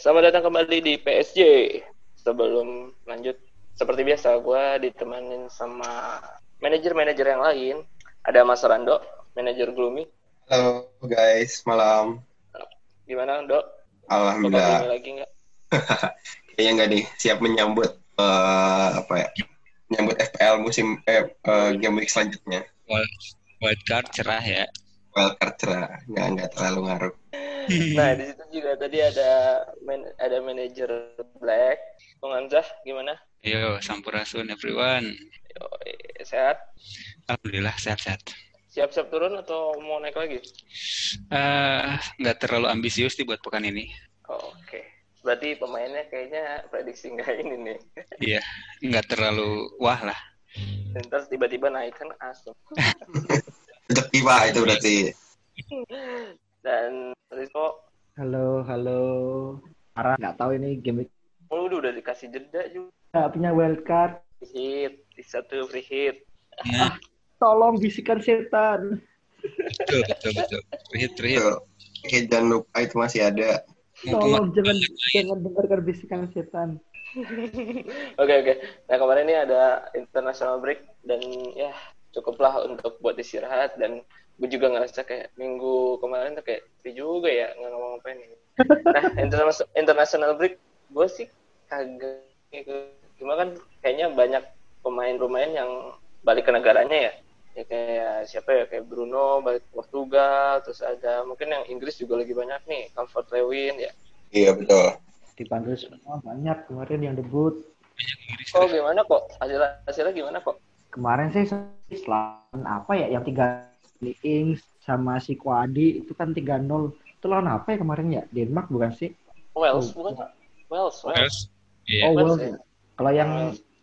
Selamat datang kembali di PSJ. Sebelum lanjut, seperti biasa, gue ditemanin sama manajer-manajer yang lain. Ada Mas Rando, manajer Gloomy. Halo guys, malam. Gimana, Dok? Alhamdulillah. Lagi nggak? Kayaknya nggak nih, siap menyambut eh, apa ya? Menyambut FPL musim eh, eh, game week selanjutnya. Wild, wildcard cerah ya. Wildcard cerah, nggak nggak terlalu ngaruh. Nah, di situ juga tadi ada man- ada manajer Black. Bung Hamzah, gimana? Ayo, sampurasun everyone. Yo, sehat? Alhamdulillah sehat-sehat. Siap-siap turun atau mau naik lagi? Eh, nggak terlalu ambisius nih buat pekan ini. Oh, Oke. Berarti pemainnya kayaknya prediksi nggak ini nih. Iya, nggak terlalu wah lah. Dan terus tiba-tiba naik kan asum. Rezeki pak itu berarti. Dan Rizko, Halo, halo. Arah nggak tahu ini game lu udah, udah dikasih jeda juga. nggak punya wildcard. Free hit, di satu free hit. Nah, Tolong bisikan setan. betul, betul, betul. Terhit, terhit. Tuh. Oke, jangan lupa itu masih ada. Mumpung Tolong jangan jangan dengarkan bisikan setan. Oke oke. Nah kemarin ini ada international break dan ya cukuplah untuk buat istirahat dan gue juga ngerasa kayak minggu kemarin tuh kayak sepi juga ya nggak ngomong ngapain ini. Nah international international break gue sih kagak gitu. cuma kan kayaknya banyak pemain-pemain yang balik ke negaranya ya. Ya kayak siapa ya kayak Bruno balik ke Portugal terus ada mungkin yang Inggris juga lagi banyak nih Comfort Lewin ya. Iya betul. Dipanggil semua banyak kemarin yang debut. Inggris. Oh gimana kok hasil hasilnya gimana kok? Kemarin sih selain apa ya yang tiga Ings sama si Kwadi itu kan 3-0. Itu lawan apa ya kemarin ya? Denmark bukan sih? Wales Oh, bukan? Wales, Wales. Iya. Oh, Wales Wales. ya? Kalau yang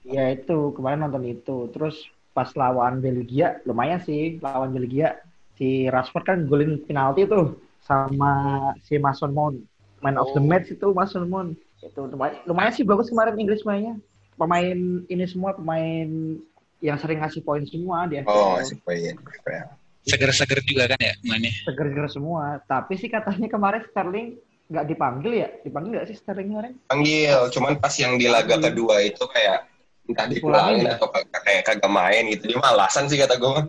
ya itu kemarin nonton itu. Terus pas lawan Belgia lumayan sih lawan Belgia si Rashford kan golin penalti tuh sama si Mason Mount. Man of the Oh. match itu Mason Mount. Itu lumayan, lumayan sih bagus kemarin Inggris mainnya. Pemain ini semua pemain yang sering ngasih poin semua di FPL. Oh, masih poin. FPL. Seger-seger juga kan ya mainnya. Seger-seger semua. Tapi sih katanya kemarin Sterling nggak dipanggil ya? Dipanggil nggak sih Sterling kemarin? Panggil, cuman pas yang di laga kedua itu kayak entah dipulangin ya? atau kayak kayak kagak main gitu. Dia mah alasan sih kata gue.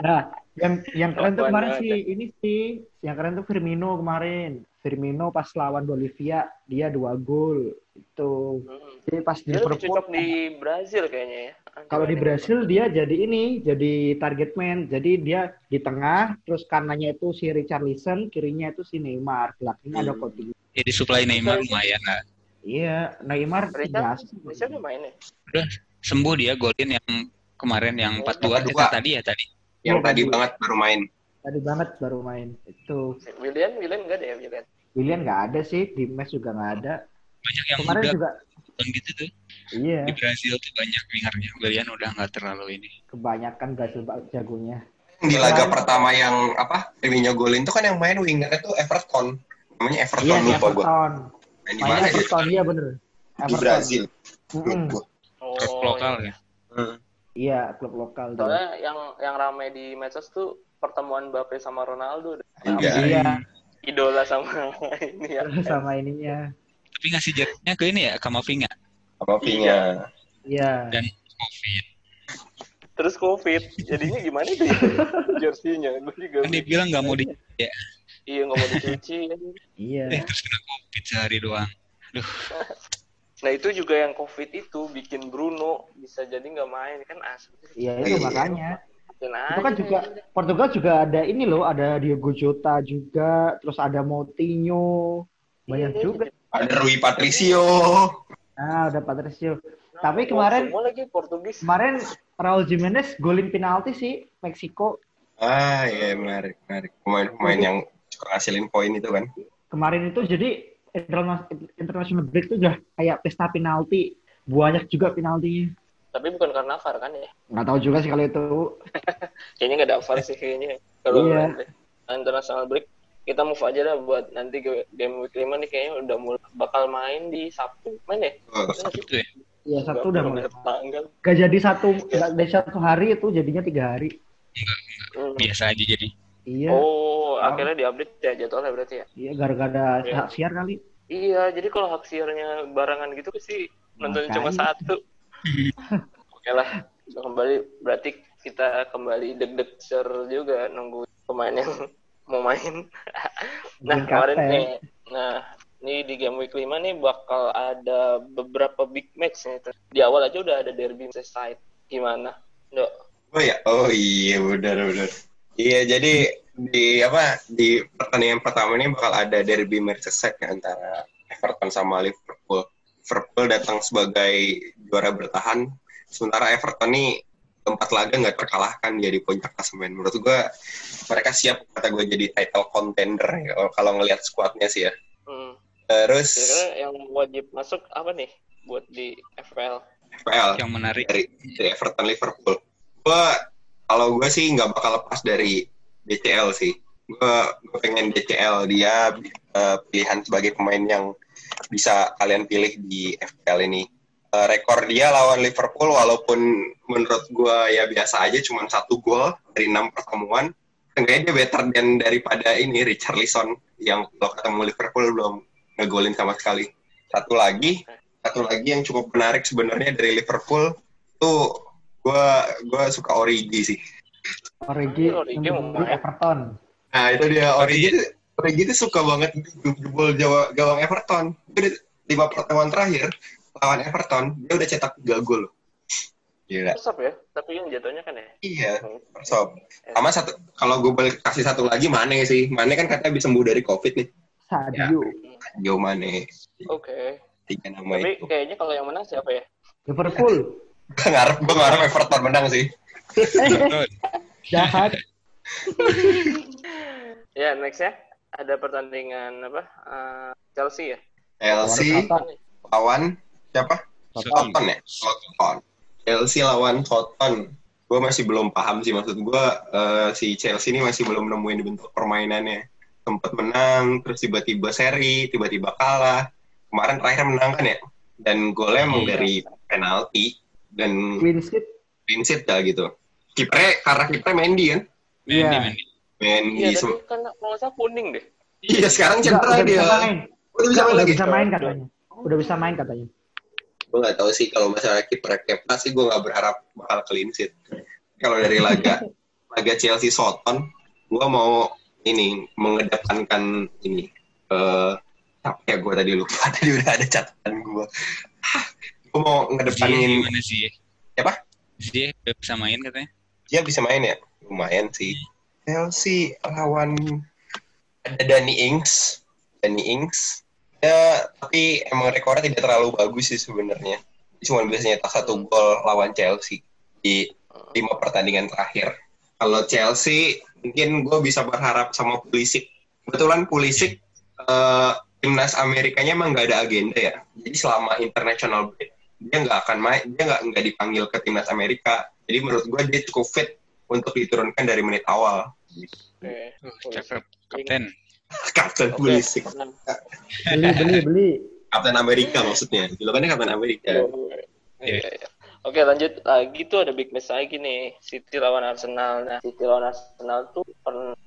Nah, yang yang keren tuh kemarin banget sih ini sih, yang keren tuh Firmino kemarin. Firmino pas lawan Bolivia dia dua gol itu. Hmm. Jadi pas di Dia lebih Liverpool, cocok di Brazil kayaknya ya. kalau di Brasil dia jadi ini, jadi target man. Jadi dia di tengah, terus kanannya itu si Richarlison, kirinya itu si Neymar, belakangnya ada Hmm. Coutinho. Ya disuplai Neymar lumayan lah. Iya, Neymar Richard, sih. Richard udah main ya? Sembuh dia golin yang kemarin yang 4-2 4-2. kita tadi ya tadi. Yang Iya, tadi banget baru main. Tadi banget baru main. Itu William, William enggak deh ya William. William nggak ada sih, di match juga nggak ada. Banyak yang Kemarin muda juga, gitu tuh. iya. Di Brazil tuh banyak wingernya. Willian udah nggak terlalu ini. kebanyakan Brazil jagonya. Di laga pertama yang apa? Firmino golin itu kan yang main wingernya tuh Everton. Namanya Everton Iya, di lupa gue. Everton. Main di mana? Everton, iya bener. Di Everton. Brazil. Mm-mm. Gua. Oh, lokal ya. Hmm. Iya, klub lokal. tuh. Soalnya yang yang ramai di medsos tuh pertemuan Mbappe sama Ronaldo. Iya. Iya, Idola sama ini ya. sama ininya. Tapi ngasih jetnya ke ini ya, Kamavinga. Apa Pinya? Iya. Dan Covid. Terus Covid. Jadinya gimana tuh ya? Jersey-nya. Gue juga. Kan dia bilang nggak mau di... Ya. Iya, nggak mau dicuci. Iya. Eh, terus kena Covid sehari doang. Duh, Nah itu juga yang Covid itu bikin Bruno bisa jadi nggak main kan asli. Iya, itu Iya. makanya. Bikin Itu kan juga Portugal juga ada ini loh, ada Diogo Jota juga, terus ada Moutinho. Banyak Iya, juga. Ada Rui Patricio. Nah, ada Patricio. Nah, Tapi kemarin- semua lagi Portugis. Kemarin Raul Jimenez golin penalti sih Meksiko. Ah iya menarik menarik. Pemain-pemain yang suka ngasilin poin itu kan. Kemarin itu jadi international break itu udah kayak pesta penalti. Banyak juga penaltinya. Tapi bukan karena VAR kan ya? Nggak tahu juga sih kalau itu. Kayaknya nggak ada VAR sih kayaknya. Kalau Iya. nanti international break kita move aja dah buat nanti game week 5 nih kayaknya udah mulai bakal main di Sabtu main ya? Oh, Sabtu ya. Iya satu udah mulai. tanggal. Gak jadi satu, gak dari satu hari itu jadinya tiga hari. Biasa aja jadi. Iya, Oh, akhirnya diupdate ya jadwalnya berarti ya? iya gara-gara Iya. hak siar kali. Iya, jadi kalau hak siarnya barengan gitu sih nonton cuma satu. Oke lah, kembali berarti kita kembali deg-deg ser juga nunggu pemain yang mau main. nah Nungguin kemarin kapten. nih, nah ini di game week 5 nih bakal ada beberapa big match nih. Di awal aja udah ada derby Merseyside. Gimana? Dok? Oh ya, oh iya benar benar. Iya jadi di apa di pertandingan pertama ini bakal ada derby Merseyside ya, antara Everton sama Liverpool. Liverpool datang sebagai juara bertahan, sementara Everton ini tempat laga nggak terkalahkan jadi puncak klasemen. Menurut gua mereka siap kata gue jadi title contender ya, kalau ngelihat skuadnya sih ya. Hmm. Terus Kira-kira yang wajib masuk apa nih buat di FPL? FPL Yang menarik. dari, dari Everton Liverpool. Gua kalau gue sih nggak bakal lepas dari DCL sih. Gue pengen DCL dia eh, pilihan sebagai pemain yang bisa kalian pilih di FPL ini. Eh, rekor dia lawan Liverpool walaupun menurut gue ya biasa aja cuma satu gol dari enam pertemuan. Seenggaknya dia better dan daripada ini Richarlison yang kalau ketemu Liverpool belum ngegolin sama sekali. Satu lagi, satu lagi yang cukup menarik sebenarnya dari Liverpool tuh gua gua suka Origi sih. Origi Origi mau di. Everton. Nah itu dia Origi Origi tuh suka banget jebol Jawa gawang Everton. Dia udah lima pertemuan terakhir lawan Everton dia udah cetak tiga gol. loh. Gila. Resep ya, tapi yang jatuhnya kan ya. Iya, sob. Sama satu kalau gue balik kasih satu lagi Mane sih. Mane kan katanya bisa sembuh dari Covid nih. Sadio. Jo Mane. Oke. Tiga nama Tapi itu. kayaknya kalau yang menang siapa ya? Liverpool. Gue ngarep, gue ngarep Everton menang sih. Betul. Jahat. Ya, next ya. Ada pertandingan apa? Eh, Chelsea ya? Chelsea Southampton. lawan siapa? Southampton. Soton ya? Soton. Chelsea lawan Soton. Gue masih belum paham sih maksud gue eh, si Chelsea ini masih belum nemuin bentuk permainannya. Sempat menang, terus tiba-tiba seri, tiba-tiba kalah. Kemarin terakhir menang kan ya? Dan golnya emang Iya. dari penalti dan Clean sheet. clean sheet dah gitu. Kipernya karena kipernya Mendy kan? Mendy, Iya. Mendy. Mendy. Iya, tapi kan kalau nggak salah kuning deh. Iya sekarang cedera udah dia. bisa main. Udah bisa main udah bisa main katanya. Udah bisa main katanya. gue nggak tahu sih kalau masalah kiper Kepa sih gue nggak berharap bakal clean sheet. Kalau dari laga laga Chelsea Soton, gue mau ini mengedepankan ini eh apa ya gue tadi lupa tadi udah ada catatan gue. Gue mau ngedepanin gimana sih? Siapa? Udah bisa main katanya. dia bisa main ya lumayan sih. Chelsea lawan ada Danny Ings, Danny Ings. Ya tapi emang rekornya tidak terlalu bagus sih sebenarnya. Cuma bisa nyetak satu gol lawan Chelsea di lima pertandingan terakhir. Kalau Chelsea mungkin gue bisa berharap sama Pulisic. Kebetulan Pulisic eh, timnas Amerikanya emang nggak ada agenda ya. Jadi selama international break dia nggak akan main, dia nggak nggak dipanggil ke timnas Amerika. Jadi menurut gue dia cukup fit untuk diturunkan dari menit awal. Oke. Oh, cakep. Kapten. Kapten Oke. Pulisic, Nah, Beli, beli, beli. Kapten Amerika maksudnya. Julukannya Kapten Amerika. Iya, iya. Oke lanjut lagi tuh ada big match lagi nih City lawan Arsenal. Nah City lawan Arsenal tuh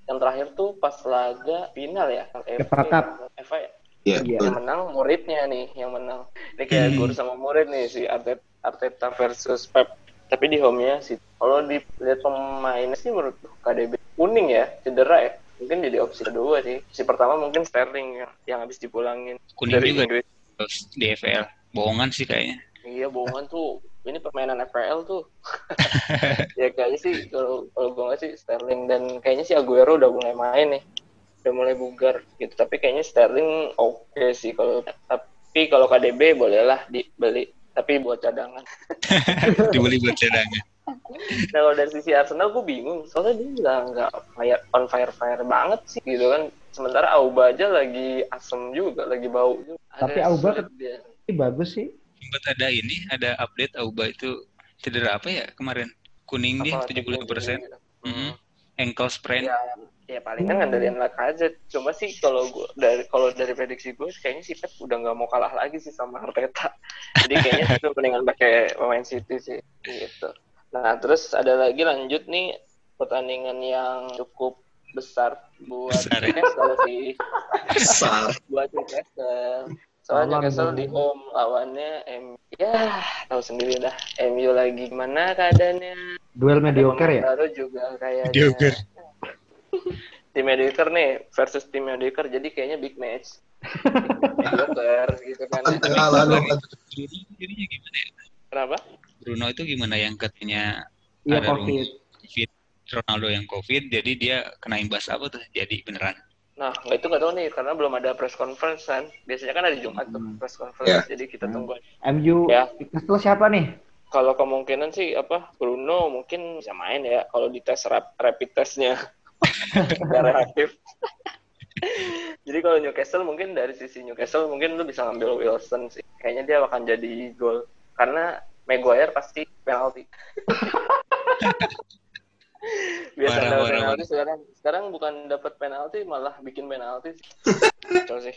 yang terakhir tuh pas laga final ya. FA Cup. FA ya. Iya, Iya. betul. Yang menang muridnya nih yang menang. Ini kayak Hmm. guru sama murid nih si Arteta, Arteta versus Pep. Tapi di home-nya sih. Kalau dilihat pemainnya sih menurut KDB kuning ya, cedera ya. Mungkin jadi opsi kedua sih. Si pertama mungkin Sterling yang, yang habis dipulangin Kuning dari juga Inggris. terus di FPL. Bohongan sih kayaknya. Iya bohongan tuh. Ini permainan FPL tuh. ya kayaknya sih kalau kalau gue nggak sih Sterling dan kayaknya si Aguero udah mulai main nih. Udah mulai bugar gitu. Tapi kayaknya Sterling oke sih kalau tapi kalau KDB bolehlah dibeli tapi buat cadangan. Dibeli buat cadangan. Nah kalau dari sisi Arsenal gue bingung soalnya dia nggak nggak fire on fire fire banget sih gitu kan. Sementara Auba aja lagi asem juga, lagi bau juga. Tapi Agak Auba dia. Ini bagus sih. Sempat ada ini, ada update Auba itu cedera apa ya kemarin? Kuning dia Apa, 75 persen. Hmm. Ankle sprain. ya ya palingan ngandalin Lacazette cuma sih kalau gua dari kalau dari prediksi gue kayaknya si Pep udah nggak mau kalah lagi sih sama Arteta jadi kayaknya itu mendingan pakai pemain City sih gitu nah terus ada lagi lanjut nih pertandingan yang cukup besar buat Besar, ya? Newcastle sih. Besar. Buat Newcastle. Soalnya Newcastle di home lawannya M. Ya, tahu sendiri dah. MU lagi gimana keadaannya. Duel mediocre ya? Baru juga kayaknya. Mediocre. Tim mediocre nih versus tim mediocre jadi kayaknya big match. mediocre gitu kan. Bruno jadinya gimana ya? Kenapa? Bruno itu gimana yang katanya Iya ada covid. Ronaldo yang COVID, jadi dia kena imbas apa tuh? Jadi beneran. Nah, nggak itu nggak tahu nih karena belum ada press conference kan. Biasanya kan ada Jumat tuh Hmm. press conference. Ya. Jadi kita Hmm. tunggu. MU Ya. Newcastle siapa nih? Kalau kemungkinan sih apa Bruno mungkin bisa main ya kalau di tes rap, rapid testnya reaktif. Jadi kalau Newcastle mungkin dari sisi Newcastle mungkin lu bisa ngambil Wilson sih. Kayaknya dia akan jadi gol karena Maguire pasti penalti. Biasa dapat parah, penalti sekarang sekarang bukan dapat penalti malah bikin penalti. sih. Sih.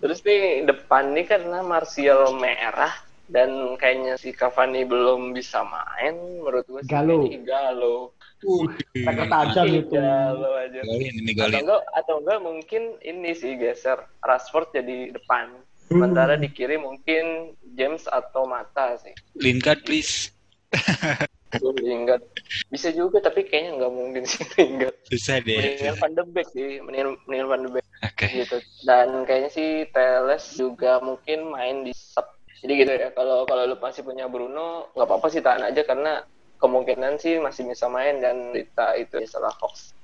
Terus nih depan nih karena Martial merah dan kayaknya si Cavani belum bisa main menurut gue sih Galo. Galo. Tackle tajam itu. Galo aja. Golin ini Atau enggak atau enggak mungkin ini sih geser Rashford jadi depan. Sementara di kiri mungkin James atau Mata sih. Lingard please. Lingard. Bisa juga tapi kayaknya nggak mungkin sih Lingard. Susah deh. Mendingan Van de Beek sih, mendingan, mendingan Van de Beek Oke. gitu. Dan kayaknya sih Teles juga mungkin main di sub. Jadi gitu ya. Kalau kalau lu masih punya Bruno, nggak apa-apa sih tahan aja karena kemungkinan sih masih bisa main dan Rita itu salah Fox.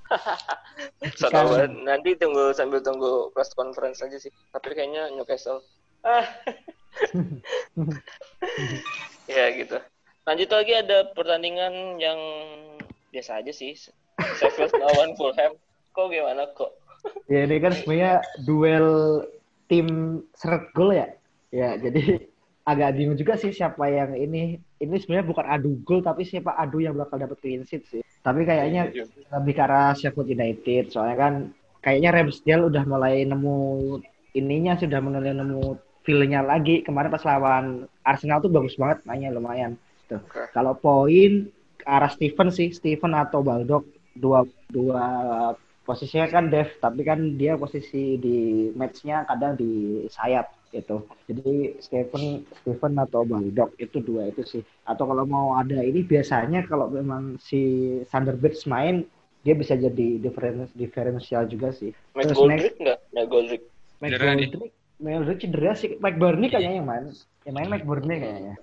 so, Kan- nanti tunggu sambil tunggu press conference aja sih. Tapi kayaknya Newcastle. Ya gitu. Lanjut lagi ada pertandingan yang biasa aja sih. Sheffield lawan Fulham. Kok gimana kok? Ya ini kan sebenarnya duel tim seret gol ya. Ya jadi agak bingung juga sih siapa yang ini. Ini sebenarnya bukan adu gol tapi siapa adu yang bakal dapat clean sheet sih. Tapi kayaknya lebih ke arah Sheffield United. Soalnya kan kayaknya Ramsdale udah mulai nemu ininya sudah mulai nemu feel-nya lagi. Kemarin pas lawan Arsenal tuh bagus banget mainnya lumayan. Tuh. Oke. Kalau poin ke arah Steven sih, Steven atau Baldock dua dua posisinya kan Dev, tapi kan dia posisi di matchnya kadang di sayap gitu. Jadi Steven Steven atau Baldock itu dua itu sih. Atau kalau mau ada ini biasanya kalau memang si Thunderbirds main dia bisa jadi diferen diferensial juga sih. Matt Terus Goldrick nggak? Matt Goldrick. Mike. Goldrick, Mike Goldrick cedera sih. Mike Burnley kayaknya yang main. Yang main Mike Burnley kayaknya.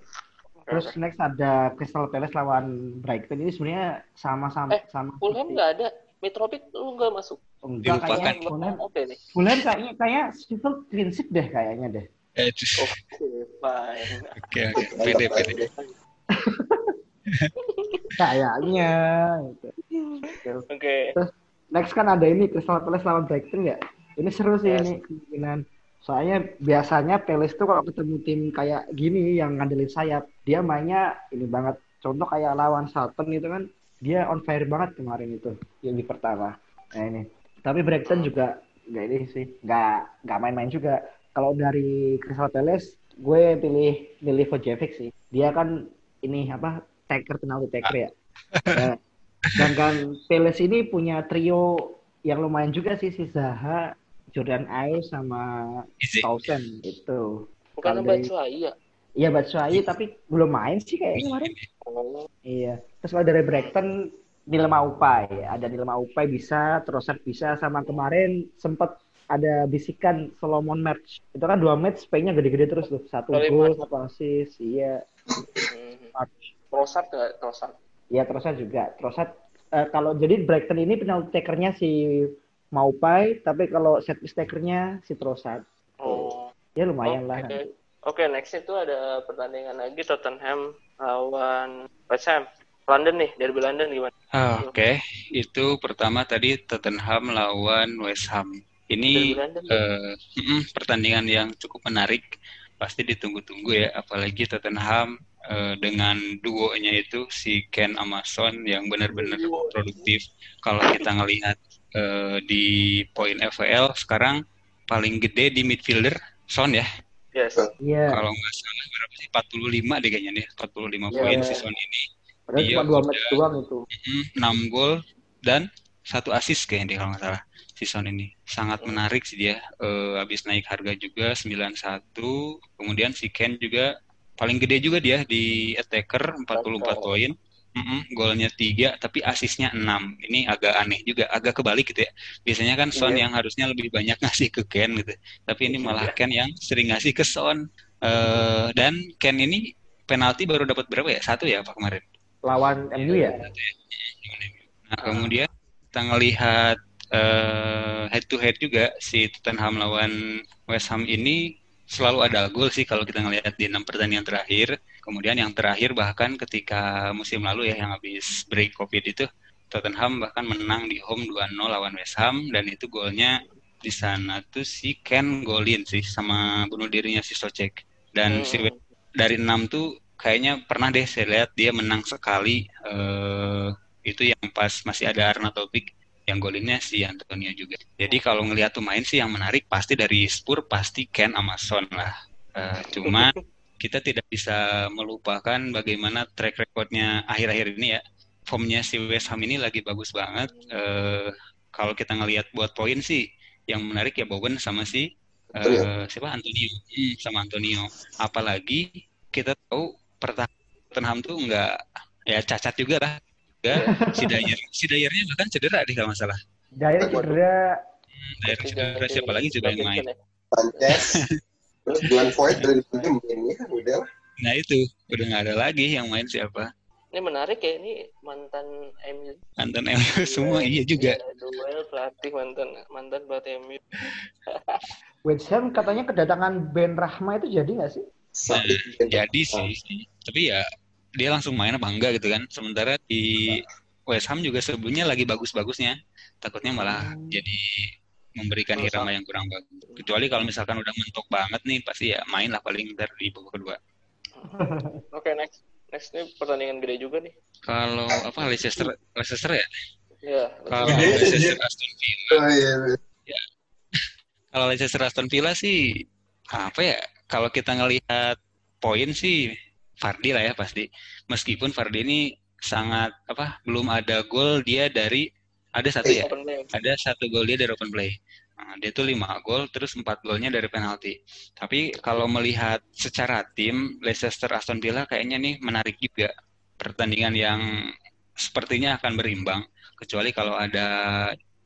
Terus next ada Crystal Palace lawan Brighton ini sebenarnya sama-sama Eh, sama. Fulham nggak ada. Mitrovic lu nggak masuk. Enggak kayaknya Fulham. Oke nih. Fulham kayaknya kayak Sheffield clean sheet deh kayaknya deh. Eh, terus- Oke, fine. Oke oke. Pede pede. Kayaknya. gitu. Oke. Next kan ada ini Crystal Palace lawan Brighton ya. Ini seru sih Yes. ini kemungkinan. Soalnya biasanya Palace tuh kalau ketemu tim kayak gini yang ngandelin sayap, dia mainnya ini banget. Contoh kayak lawan Southampton itu kan dia on fire banget kemarin itu yang di pertama. Nah ini. Tapi Brighton juga nggak ini sih, nggak nggak main-main juga. Kalau dari Crystal Palace, gue pilih pilih Vojevic sih. Dia kan ini apa taker penalti taker ya. Ya. Dan kan Palace ini punya trio yang lumayan juga sih si Zaha, Jordan Ayew sama. Townsend itu. Bukan dari- ya. Iya Batshuayi tapi belum main sih kayaknya kemarin. Oh, Iya. Terus dari Brighton Nilma Upai, ada Nilma Upai bisa, Trossard bisa sama kemarin sempat ada bisikan Solomon match. Itu kan dua match pay-nya gede-gede terus tuh. Satu gol, satu assist. Iya. hmm. Trossard nggak? Trossard. Iya Trossard juga. Trossard eh, kalau jadi Brighton ini penalti takernya si Maupai, tapi kalau set piece takernya si Trossard. Oh. Ya lumayan lah. Oke. Oke, next itu ada pertandingan lagi Tottenham lawan West Ham. London nih, derby London gimana? Ah, Oke, itu pertama tadi Tottenham lawan West Ham. Ini eh, mm, pertandingan yang cukup menarik, pasti ditunggu-tunggu ya, apalagi Tottenham eh, dengan duonya itu si Ken Amason yang benar-benar produktif. Kalau kita ngelihat eh, di poin FPL sekarang paling gede di midfielder Son ya, Yes. Iya. kalau nggak salah berapa sih 45 deh kayaknya nih, 45 Iya. poin si Son ini. Padahal Dia cuma dua match doang itu. Mm, 6 gol dan satu asis kayaknya dia kalau nggak salah si Son ini. Sangat menarik sih dia. Uh, habis naik harga juga 91 kemudian si Ken juga paling gede juga dia di attacker 44 poin. Mm-mm, golnya tiga tapi asisnya enam. Ini agak aneh juga agak kebalik gitu ya. Biasanya kan Son Iya. yang harusnya lebih banyak ngasih ke Ken gitu. Tapi ini malah Ken yang sering ngasih ke Son. Eh, dan Ken ini penalti baru dapat berapa ya? Satu ya apa kemarin Lawan MU ya? Nah, kemudian kita ngelihat eh, head to head juga si Tottenham lawan West Ham ini selalu ada gol sih kalau kita ngelihat di enam pertandingan terakhir. Kemudian yang terakhir bahkan ketika musim lalu ya yang habis break Covid itu Tottenham bahkan menang di home 2-0 lawan West Ham dan itu golnya di sana tuh si Ken golin sih sama bunuh dirinya si Socek. Dan Hmm. si dari enam tuh kayaknya pernah deh saya lihat dia menang sekali eh itu yang pas masih ada Arnautovic yang golinnya si Antonio juga. Jadi kalau ngelihat pemain sih yang menarik pasti dari Spur pasti Ken sama Son lah. Eh, cuma kita tidak bisa melupakan bagaimana track recordnya akhir-akhir ini ya. Formnya si West Ham ini lagi bagus banget. Eh, kalau kita ngelihat buat poin sih yang menarik ya Bowen sama si eh, siapa Antonio Hmm, sama Antonio. Apalagi kita tahu pertahanan Tottenham tuh nggak ya cacat juga lah. Si Dyer, si Dyernya bahkan cedera deh kalau nggak salah. Jair cedera. Hmm, Dyer cedera siapa lagi juga yang main. Sanchez terus Glenn Voigt dari mainnya kan udah lah Nah itu udah nggak ada lagi yang main siapa. Ini menarik ya, ini mantan MU. Mantan MU semua iya juga. Iya, Duel pelatih mantan mantan pelatih MU. West Ham katanya kedatangan Ben Rahma itu jadi nggak sih? Gitu. Jadi sih, sih. tapi ya dia langsung main apa enggak gitu kan. Sementara di West Ham juga sebelumnya lagi bagus-bagusnya. Takutnya malah jadi memberikan Rusak. irama yang kurang bagus. Kecuali kalau misalkan udah mentok banget nih, pasti ya main lah paling ntar di babak kedua. Oke, next. Next ini pertandingan gede juga nih. Kalau apa Leicester Leicester ya? Iya. Kalau Leicester. Aston Villa, Oh, iya, iya. kalau Leicester Aston Villa sih apa ya? Kalau kita ngelihat poin sih Fardi lah ya pasti. Meskipun Fardi ini sangat apa belum ada gol dia dari ada satu ya Open play. ada satu gol dia dari open play Nah, dia tuh lima gol terus empat golnya dari penalti tapi kalau melihat secara tim Leicester Aston Villa kayaknya nih menarik juga pertandingan yang sepertinya akan berimbang kecuali kalau ada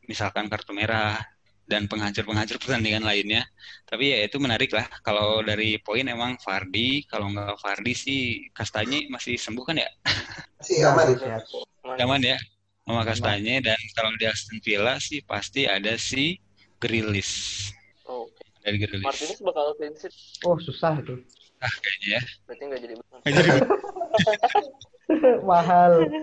misalkan kartu merah dan penghancur-penghancur pertandingan lainnya tapi ya itu menarik lah kalau dari poin emang Fardi kalau nggak Fardi sih Kastanye masih sembuh kan ya Sih aman. Sehat. Aman ya sama Kastanye dan kalau di Aston Villa sih pasti ada si Grilis Oh, oke. dari Grilis Martinez bakal clean sheet. Oh susah itu. ah kayaknya ya Berarti nggak jadi benar. Nggak jadi mahal. yang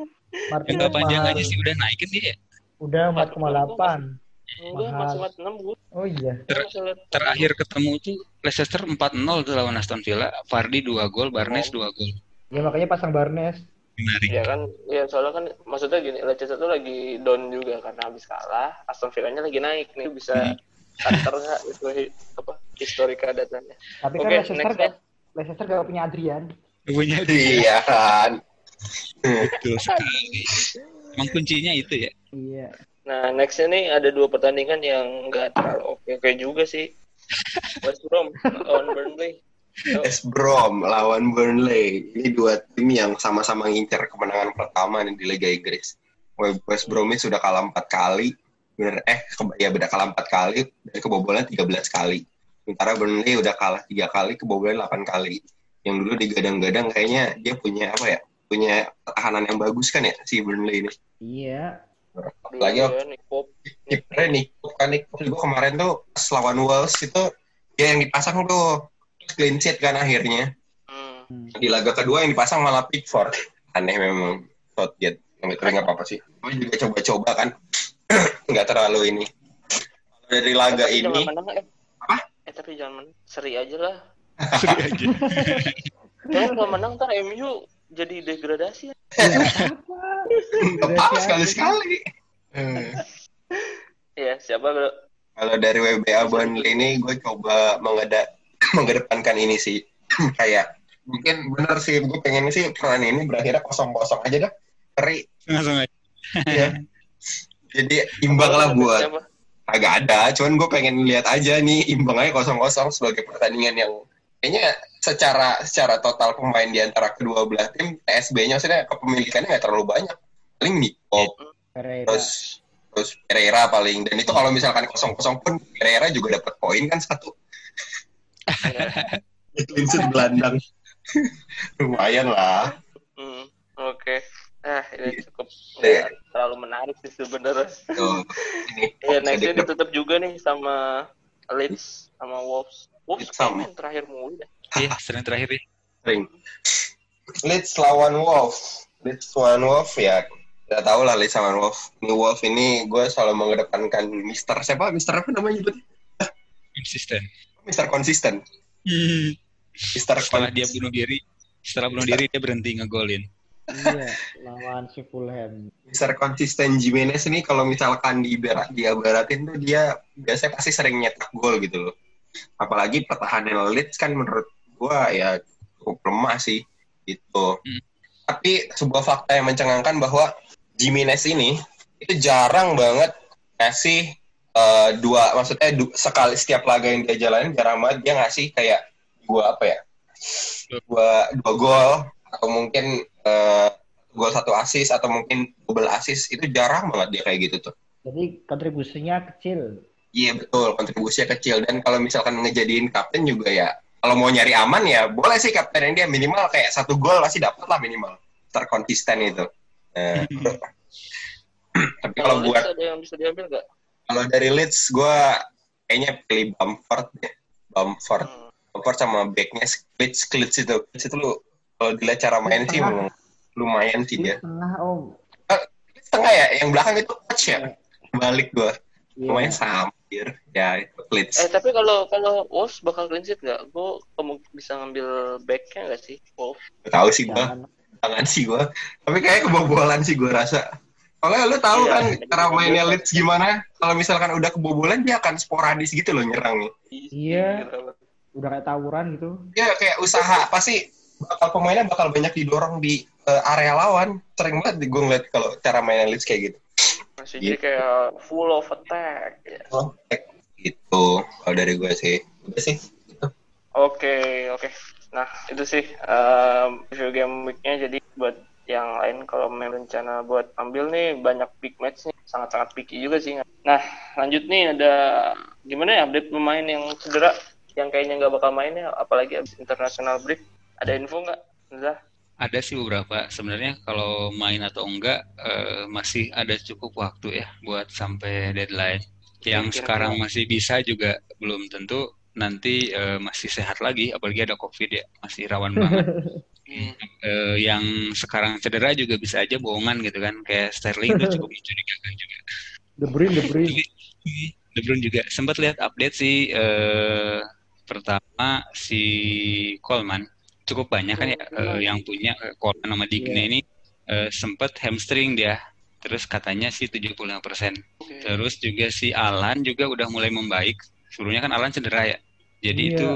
Martinez nggak panjang mahal. aja sih udah naikin dia ya. Udah 4,8. Enggak, masih 46 gue. Oh iya. Ter- terakhir ketemu tuh Leicester 4-0 tuh lawan Aston Villa Fardi 2 gol Barnes 2 gol Ya makanya pasang Barnes. menarik Ya kan, ya soalnya kan maksudnya gini, Leicester tuh lagi down juga karena habis kalah, Aston Villa-nya lagi naik nih bisa Hmm. antar nggak itu apa historika datanya. Tapi kan Oke, Leicester next gak, Leicester gak punya Adrian. punya dia Iya kan. betul sekali emang kuncinya itu ya Iya. Nah, nextnya nih ada dua pertandingan yang nggak terlalu oke-oke juga sih. West Brom lawan Burnley. West Brom lawan Burnley. Ini dua tim yang sama-sama ngincar kemenangan pertama nih di Liga Inggris. West Brom ini sudah kalah empat kali. Bener, eh, ke- ya beda kalah empat kali dan kebobolan 13 kali. Sementara Burnley udah kalah tiga kali, kebobolan 8 kali. Yang dulu digadang-gadang kayaknya dia punya apa ya? Punya pertahanan yang bagus kan ya si Burnley ini. Iya. Apalagi dua ya, Nick Pope. kipernya Nick Pope kan Nick Pope juga kemarin tuh pas lawan Wolves itu dia yang dipasang tuh clean sheet kan akhirnya Hmm. di laga kedua yang dipasang malah Pickford aneh memang Southgate yang itu nggak apa-apa sih tapi juga coba-coba kan nggak terlalu ini Kalau dari laga Tapi ini menang eh. Apa? Eh tapi jangan menang. Seri aja lah. Seri aja kalau menang ntar MU jadi degradasi. ya. lepas sekali-sekali. Iya, siapa bro? kalau dari WBA Burnley ini gue coba mengeda mengedepankan ini sih kayak mungkin bener sih gue pengen sih peran ini berakhirnya kosong-kosong aja dah Keri langsung aja Iya. Jadi imbang lah buat siapa? agak ada, cuman gue pengen lihat aja nih imbang aja kosong-kosong sebagai pertandingan yang kayaknya secara secara total pemain di antara kedua belah tim TSB-nya maksudnya kepemilikannya nggak terlalu banyak. Paling Niko, Pereira. terus terus Pereira paling dan itu kalau misalkan kosong-kosong pun Pereira juga dapat poin kan satu. Clean sheet gelandang. Lumayan lah. Hmm, Oke. Ah, ini cukup Iya. nggak terlalu menarik sih sebenarnya. Tuh, ini Ya, nextnya sedikit ditutup juga nih sama Leeds sama Wolves. Wolves kayak sama. main terakhir mulu deh. Iya, sering terakhir ya. sering. Leeds lawan Wolf. Leeds lawan Wolf ya Gak tau lah Leeds lawan Wolf. Ini Wolf ini gue selalu mengedepankan Mister siapa? Mister apa namanya? Konsisten. Mister konsisten. Mister Setelah dia bunuh diri, setelah bunuh diri dia berhenti ngegolin. Iya, lawan si Fulham. Mister konsisten Jimenez ini kalau misalkan di barat dia baratin tuh dia biasanya pasti sering nyetak gol gitu loh. Apalagi pertahanan Leeds kan menurut gua ya cukup lemah sih gitu. Hmm. Tapi sebuah fakta yang mencengangkan bahwa Jimenez ini itu jarang banget ngasih eh, dua maksudnya du- sekali setiap laga yang dia jalanin jarang banget dia ngasih kayak dua apa ya dua dua gol atau mungkin eh, gol satu assist atau mungkin double assist itu jarang banget dia kayak gitu tuh Jadi kontribusinya kecil. Iya betul kontribusinya kecil dan kalau misalkan ngejadiin kapten juga ya kalau mau nyari aman ya boleh sih kapten dia minimal kayak satu gol pasti dapat lah minimal terkonsisten itu Nah, tapi kalau buat Leeds ada yang bisa diambil nggak? Kalau dari Leeds, gue kayaknya pilih Bamford deh. Bamford. Hmm. Bamford sama backnya Klitsch, Klitsch itu. Klitsch itu lu, kalau dilihat cara main sih memang lumayan sih dia. Tengah om. Klitsch tengah ya, yang belakang itu coach ya. Balik gue. Iya. Lumayan sampir. Ya, itu. Eh tapi kalau kalau Wolves bakal clean sheet nggak? Gue bisa ngambil backnya nggak sih? Wolves. Gak tahu sih gue, tangan sih gue. Tapi kayak kebobolan sih gue rasa. Soalnya lu tahu Iya. kan cara mainnya Leeds gimana? Kalau misalkan udah kebobolan dia akan sporadis gitu loh nyerang nih. Iya. Udah kayak tawuran gitu. Ya kayak usaha pasti bakal pemainnya bakal banyak didorong di eh, area lawan. Sering banget gue ngeliat kalau cara mainnya Leeds kayak gitu. Masih Gitu. jadi kayak full of attack. Ya. Oh, gitu kalau dari gue sih. Udah sih. Oke oke. Nah itu sih um, review game weeknya jadi buat yang lain kalau memang rencana buat ambil nih banyak big match nih sangat-sangat picky juga sih. Nah lanjut nih ada gimana ya update pemain yang cedera yang kayaknya nggak bakal main ya apalagi abis international break ada info nggak? Zah? Ada sih beberapa. Sebenarnya kalau main atau enggak eh, masih ada cukup waktu ya buat sampai deadline. Yang Kira-kira. sekarang masih bisa juga belum tentu nanti eh, masih sehat lagi. Apalagi ada COVID ya, masih rawan banget. Eh, yang sekarang cedera juga bisa aja bohongan gitu kan. Kayak Sterling tuh cukup mencurigakan juga. De Bruyne, De Bruyne. De Bruyne juga sempat lihat update sih eh, pertama si Coleman cukup banyak kan ya eh, yang punya eh, Coleman sama Digne Iya. ini eh, sempat hamstring dia terus katanya sih 75% Oke. terus juga si Alan juga udah mulai membaik sebelumnya kan Alan cedera ya jadi Iya. itu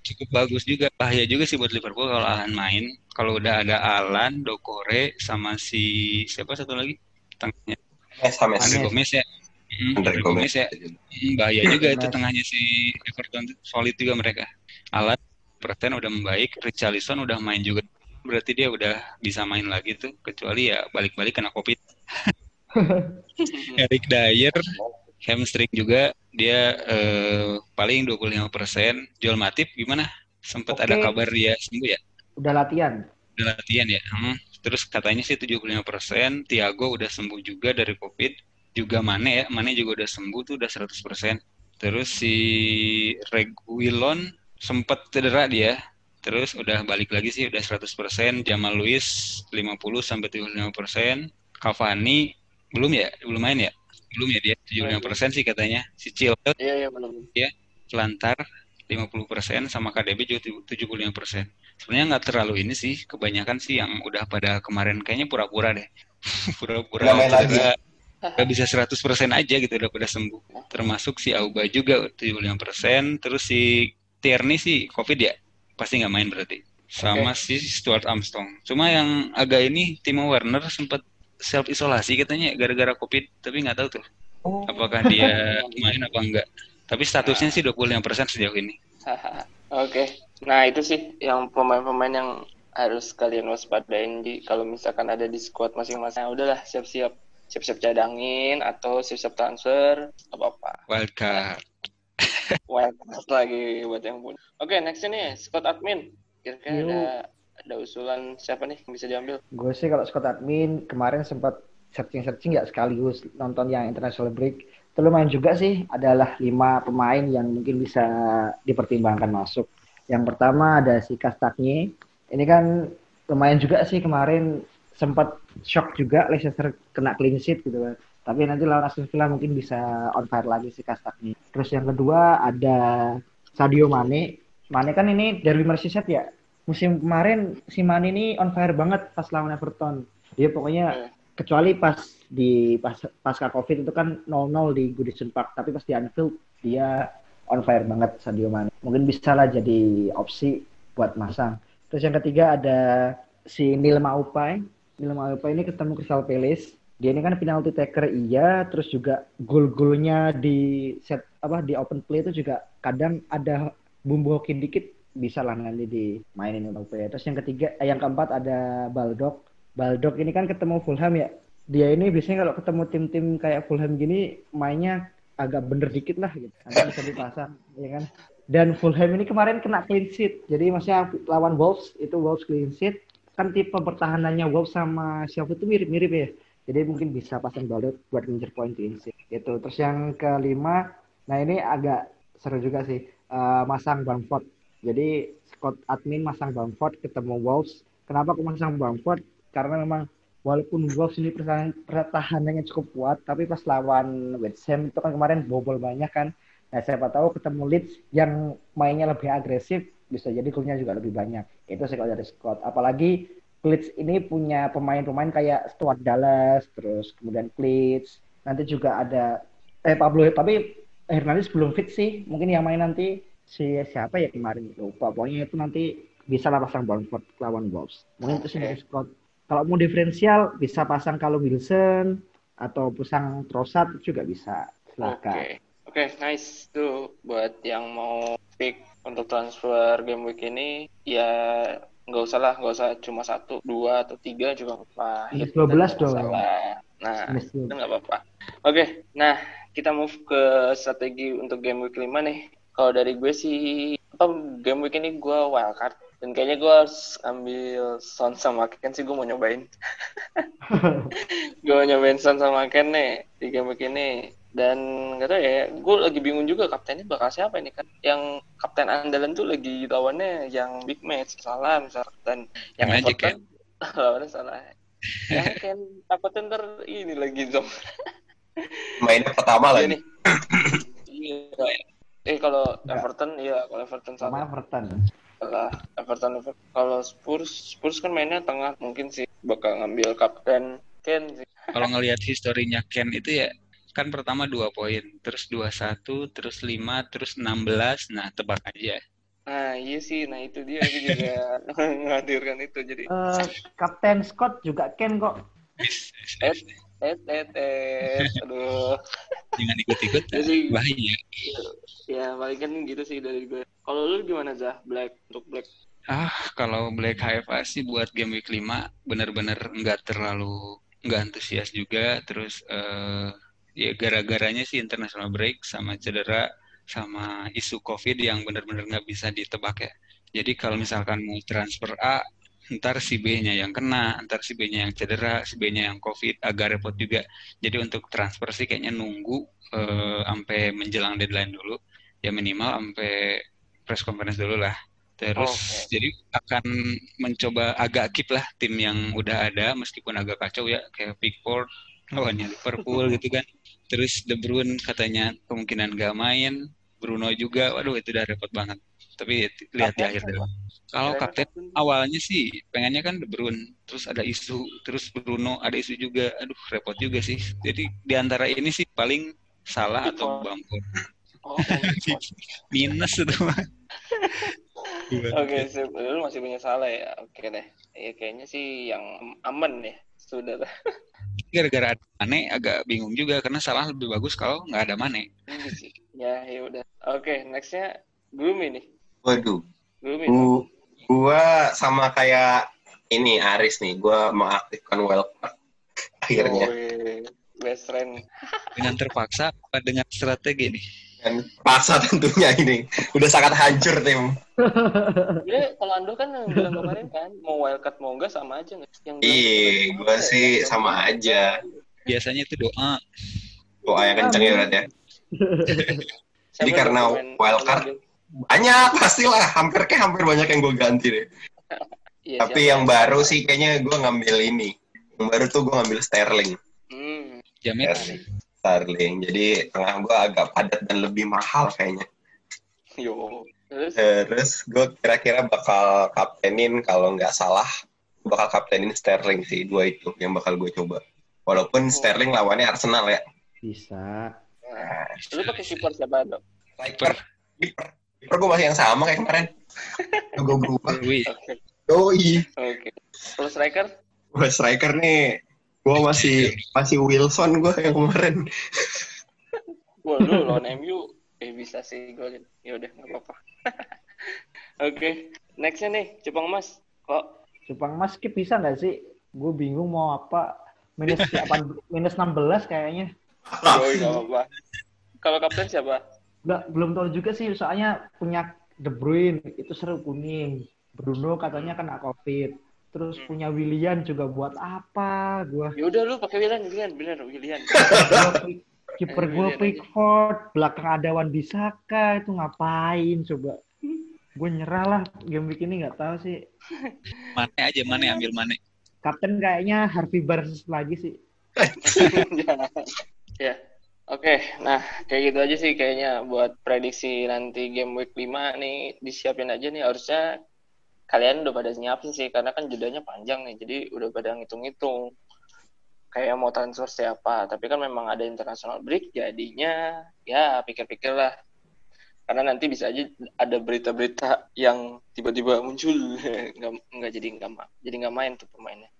cukup bagus juga bahaya juga sih buat Liverpool kalau Alan main kalau udah ada Alan Dokore sama si siapa satu lagi tengahnya Eh, sama Andre. Gomez ya Mm, Andre Gomez. Ya Hmm, bahaya juga itu tengahnya si Everton solid juga mereka. Alan Perten udah membaik, Richarlison udah main juga. Berarti dia udah bisa main lagi tuh, kecuali ya balik-balik kena Covid. Eric Dyer hamstring juga dia eh, paling 25%. Joel Matip gimana? Sempat ada Oke. kabar dia sembuh ya? Udah latihan. Udah latihan ya? Hmm. Terus katanya sih 75%, Thiago udah sembuh juga dari Covid. Juga Mane ya, Mane juga udah sembuh tuh udah 100%. Terus si Reguilon sempat cedera dia. Terus udah balik lagi sih udah 100%. Jamal Lewis 50 sampai 75%. Cavani belum ya? Belum main ya? Belum ya dia 75% sih katanya. Si Chilwell Iya iya belum. Lantar 50% sama KDB juga 75%. Sebenarnya nggak terlalu ini sih, kebanyakan sih yang udah pada kemarin kayaknya pura-pura deh. pura-pura cedera. Nggak bisa 100% aja gitu udah pada sembuh. Termasuk si Auba juga 75%, terus si Tierney sih Covid ya, pasti nggak main berarti. Sama si Stuart Armstrong. Cuma yang agak ini Timo Werner sempat self isolasi katanya gara-gara covid tapi nggak tahu tuh Oh. apakah dia main apa enggak tapi statusnya sih 25% sejauh ini Oke. Nah, itu sih yang pemain-pemain yang harus kalian waspadain di kalau misalkan ada di squad masing-masing. Nah, udahlah siap-siap siap-siap cadangin atau siap-siap transfer apa apa. wildcard Card lagi buat yang punya. Oke, next ini squad admin. Kira-kira ada ada usulan siapa nih yang bisa diambil? Gue sih kalau Scott Admin kemarin sempat searching-searching ya sekaligus nonton yang international break. Itu lumayan juga sih adalah lima pemain yang mungkin bisa dipertimbangkan masuk. Yang pertama ada si Kastaknya. Ini kan lumayan juga sih kemarin sempat shock juga Leicester kena clean sheet gitu kan. Tapi nanti lawan Aston Villa mungkin bisa on fire lagi si Kastaknya. Terus yang kedua ada Sadio Mane. Mane kan ini derby Merseyside ya. Musim kemarin si Mane ini on fire banget pas lawan Everton. Dia pokoknya kecuali pas di pas pasca Covid itu kan 0-0 di Goodison Park, tapi pas di Anfield dia on fire banget Sadio Mane. Mungkin bisa lah jadi opsi buat masang. Terus yang ketiga ada si Neil Maupai. Neil Maupai ini ketemu Crystal Palace. Dia ini kan penalty taker iya, terus juga gol-golnya di set apa di open play itu juga kadang ada bumbu hoki dikit bisa lah nanti dimainin Neil Maupai. Terus yang ketiga, eh, yang keempat ada Baldock. Baldock ini kan ketemu Fulham ya. Dia ini biasanya kalau ketemu tim-tim kayak Fulham gini mainnya agak bener dikit lah gitu. Nanti bisa dipasang, ya kan. Dan Fulham ini kemarin kena clean sheet. Jadi maksudnya lawan Wolves itu Wolves clean sheet. Kan tipe pertahanannya Wolves sama Sheffield itu mirip-mirip ya. Jadi mungkin bisa pasang Baldock buat ngincer poin clean sheet. Gitu. Terus yang kelima, nah ini agak seru juga sih. Eh, masang Bamford. Jadi Scott admin masang Bamford ketemu Wolves. Kenapa aku masang Bamford? Karena memang walaupun Wolves ini pertahanan, pertahanannya cukup kuat, tapi pas lawan West Ham itu kan kemarin bobol banyak kan. Nah, siapa tahu ketemu Leeds yang mainnya lebih agresif, bisa jadi golnya juga lebih banyak. Itu sih kalau dari Scott. Apalagi Leeds ini punya pemain-pemain kayak Stuart Dallas, terus kemudian Leeds. Nanti juga ada eh Pablo, tapi Hernandez belum fit sih. Mungkin yang main nanti si siapa ya kemarin lupa. Pokoknya itu nanti bisa lah pasang Bamford lawan Wolves. Mungkin itu sih dari Scott. Kalau mau diferensial bisa pasang kalau Wilson atau pasang Trossard juga bisa. Oke. Silakan. Oke, nice tuh buat yang mau pick untuk transfer game week ini ya nggak usah lah, nggak usah cuma satu, dua atau tiga juga nggak apa. Minus Hit 12 dan nggak dong. Nah, itu nggak apa-apa. Oke, nah kita move ke strategi untuk game week 5 nih. Kalau dari gue sih, apa game week ini gue wildcard. Dan kayaknya gue harus ambil Son sama Ken sih gue mau nyobain. gue mau nyobain Son sama Ken nih di game week ini. Dan nggak tahu ya, gue lagi bingung juga kaptennya bakal siapa ini kan. Yang kapten andalan tuh lagi lawannya yang big match. Salah misal kapten yang aja, Everton. lawannya salah. yang Ken takutnya ntar ini lagi zom. Mainnya pertama Iya lagi. nih. Iya. Eh kalau Enggak. Everton iya kalau Everton Sama salah. Everton. Salah. Everton, Everton. Kalau Spurs Spurs kan mainnya tengah mungkin sih bakal ngambil kapten Ken sih. kalau ngelihat historinya Ken itu ya kan pertama dua poin terus 21 terus 5 terus 16 nah tebak aja. Nah iya sih, nah itu dia. Aku juga menghadirkan itu. Jadi Eh, Kapten Scott juga Ken kok. Eh eh eh eh aduh. Jangan ikut-ikut. Jadi- bahaya. Ya paling kan gitu sih dari gue. Kalau lu gimana Zah? Black untuk Black? ah kalau Black HFA sih buat game week 5 bener-bener nggak terlalu nggak antusias juga. Terus eh ya gara-garanya sih international break sama cedera sama isu COVID yang bener-bener nggak bisa ditebak ya. Jadi kalau misalkan mau transfer A, ntar si B-nya yang kena, ntar si B-nya yang cedera, si B-nya yang COVID, agak repot juga. Jadi untuk transfer sih kayaknya nunggu eh, sampai menjelang deadline dulu, ya minimal sampai press conference dulu lah. Terus Oke. jadi akan mencoba agak keep lah tim yang udah ada meskipun agak kacau ya kayak Pickford lawannya Liverpool gitu kan. Terus De Bruyne katanya kemungkinan gak main, Bruno juga, waduh itu udah repot banget. Tapi lihat di akhir dulu. Kalau kapten awalnya sih pengennya kan De Bruyne, terus ada isu, terus Bruno ada isu juga, aduh repot juga sih. Jadi di antara ini sih paling salah atau. Bamford. Oh, oh, minus itu mah. Oke, sip. Lu masih punya salah ya. Oke deh. Ya kayaknya sih yang aman ya. Sudah lah. Gara-gara ada Mane agak bingung juga karena salah lebih bagus kalau nggak ada Mane. Ya, ya udah. Oke, nextnya Gloomy nih. Waduh, Gloomy. Gu- gua sama kayak ini Aris nih, gua mengaktifkan wildcard akhirnya. Oh. Best friend. Dengan terpaksa apa dengan strategi nih? Dan paksa tentunya ini. Udah sangat hancur tim. Ya, kalau Ando kan yang bilang kemarin kan, mau wildcard mau enggak sama aja nggak? Yang Iya, gua apa sih ya? sama aja. Biasanya itu doa. Doa yang kenceng ya berarti ya. Jadi karena wildcard, Banyak pastilah, hampir kayak hampir banyak yang gue ganti deh. Iya, Tapi yang baru sih kayaknya gue ngambil ini. Yang baru tuh gue ngambil Sterling. Hmm. Jamin. Sterling. Sterling. Jadi tengah gue agak padat dan lebih mahal kayaknya. Yo. Terus Terus gue kira-kira bakal kaptenin kalau nggak salah gua bakal kaptenin Sterling sih dua itu yang bakal gue coba. Walaupun Sterling lawannya Arsenal ya. Bisa. Nah, lu pakai kiper siapa dong? Kiper, kiper, kiper gue masih yang sama kayak kemarin. gue berubah. Wih, Oke. Oke. Kalau striker? Gue striker nih. Gue masih masih Wilson gue yang kemarin. Wah, lu lawan MU eh bisa sih golin. Ya udah nggak apa-apa. Oke, nextnya nih Jepang Mas. Kok Jepang Mas skip bisa nggak sih? Gue bingung mau apa. Minus 8, minus 16 kayaknya. Yoi, nggak apa-apa. Kalau kapten siapa? Nggak, belum tahu juga sih. Soalnya punya De Bruyne itu seru kuning. Bruno katanya kena COVID. Terus Hmm. punya Willian juga buat apa? Gua Ya udah lu pakai Willian, Willian bener pick- kiper Eh, gue. Pickford, belakang ada Wan Bisaka itu ngapain coba? Gue nyerah lah game week ini nggak tahu sih. Mane aja, Mane ambil Mane. Kapten kayaknya Harvey Barnes lagi sih. ya. Oke, nah kayak gitu aja sih kayaknya buat prediksi nanti game week 5 nih disiapin aja nih harusnya kalian udah pada nyiapin sih karena kan jedanya panjang nih jadi udah pada ngitung-ngitung kayak mau transfer siapa tapi kan memang ada international break jadinya ya pikir-pikir lah karena nanti bisa aja ada berita-berita yang tiba-tiba muncul nggak nggak jadi nggak jadi nggak main tuh pemainnya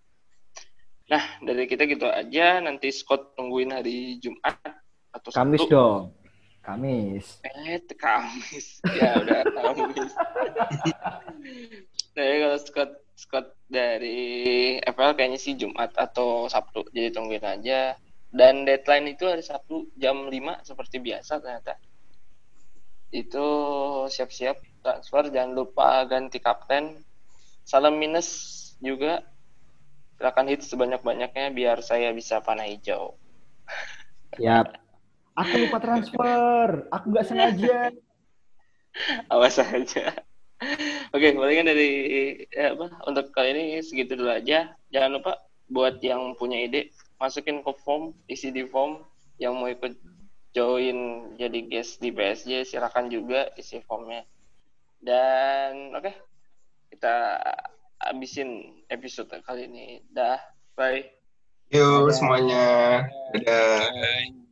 nah dari kita gitu aja nanti Scott tungguin hari Jumat atau Kamis Sabtu. dong. Kamis. Eh, Kamis. Ya udah Kamis. Jadi kalau Scott Scott dari FL kayaknya sih Jumat atau Sabtu. Jadi tungguin aja. Dan deadline itu hari Sabtu jam 5 seperti biasa ternyata. Itu siap-siap transfer. Jangan lupa ganti kapten. Salam minus juga. Silakan hit sebanyak-banyaknya biar saya bisa panah hijau. Siap. Aku lupa transfer. Aku nggak sengaja. awas aja. Oke, palingan dari eh, apa untuk kali ini segitu dulu aja. Jangan lupa buat yang punya ide masukin ke form, isi di form yang mau ikut join jadi guest di PSG silakan juga isi formnya. Dan oke, kita habisin episode kali ini. Dah, bye. Yuk Dadah. semuanya. Dadah. Bye.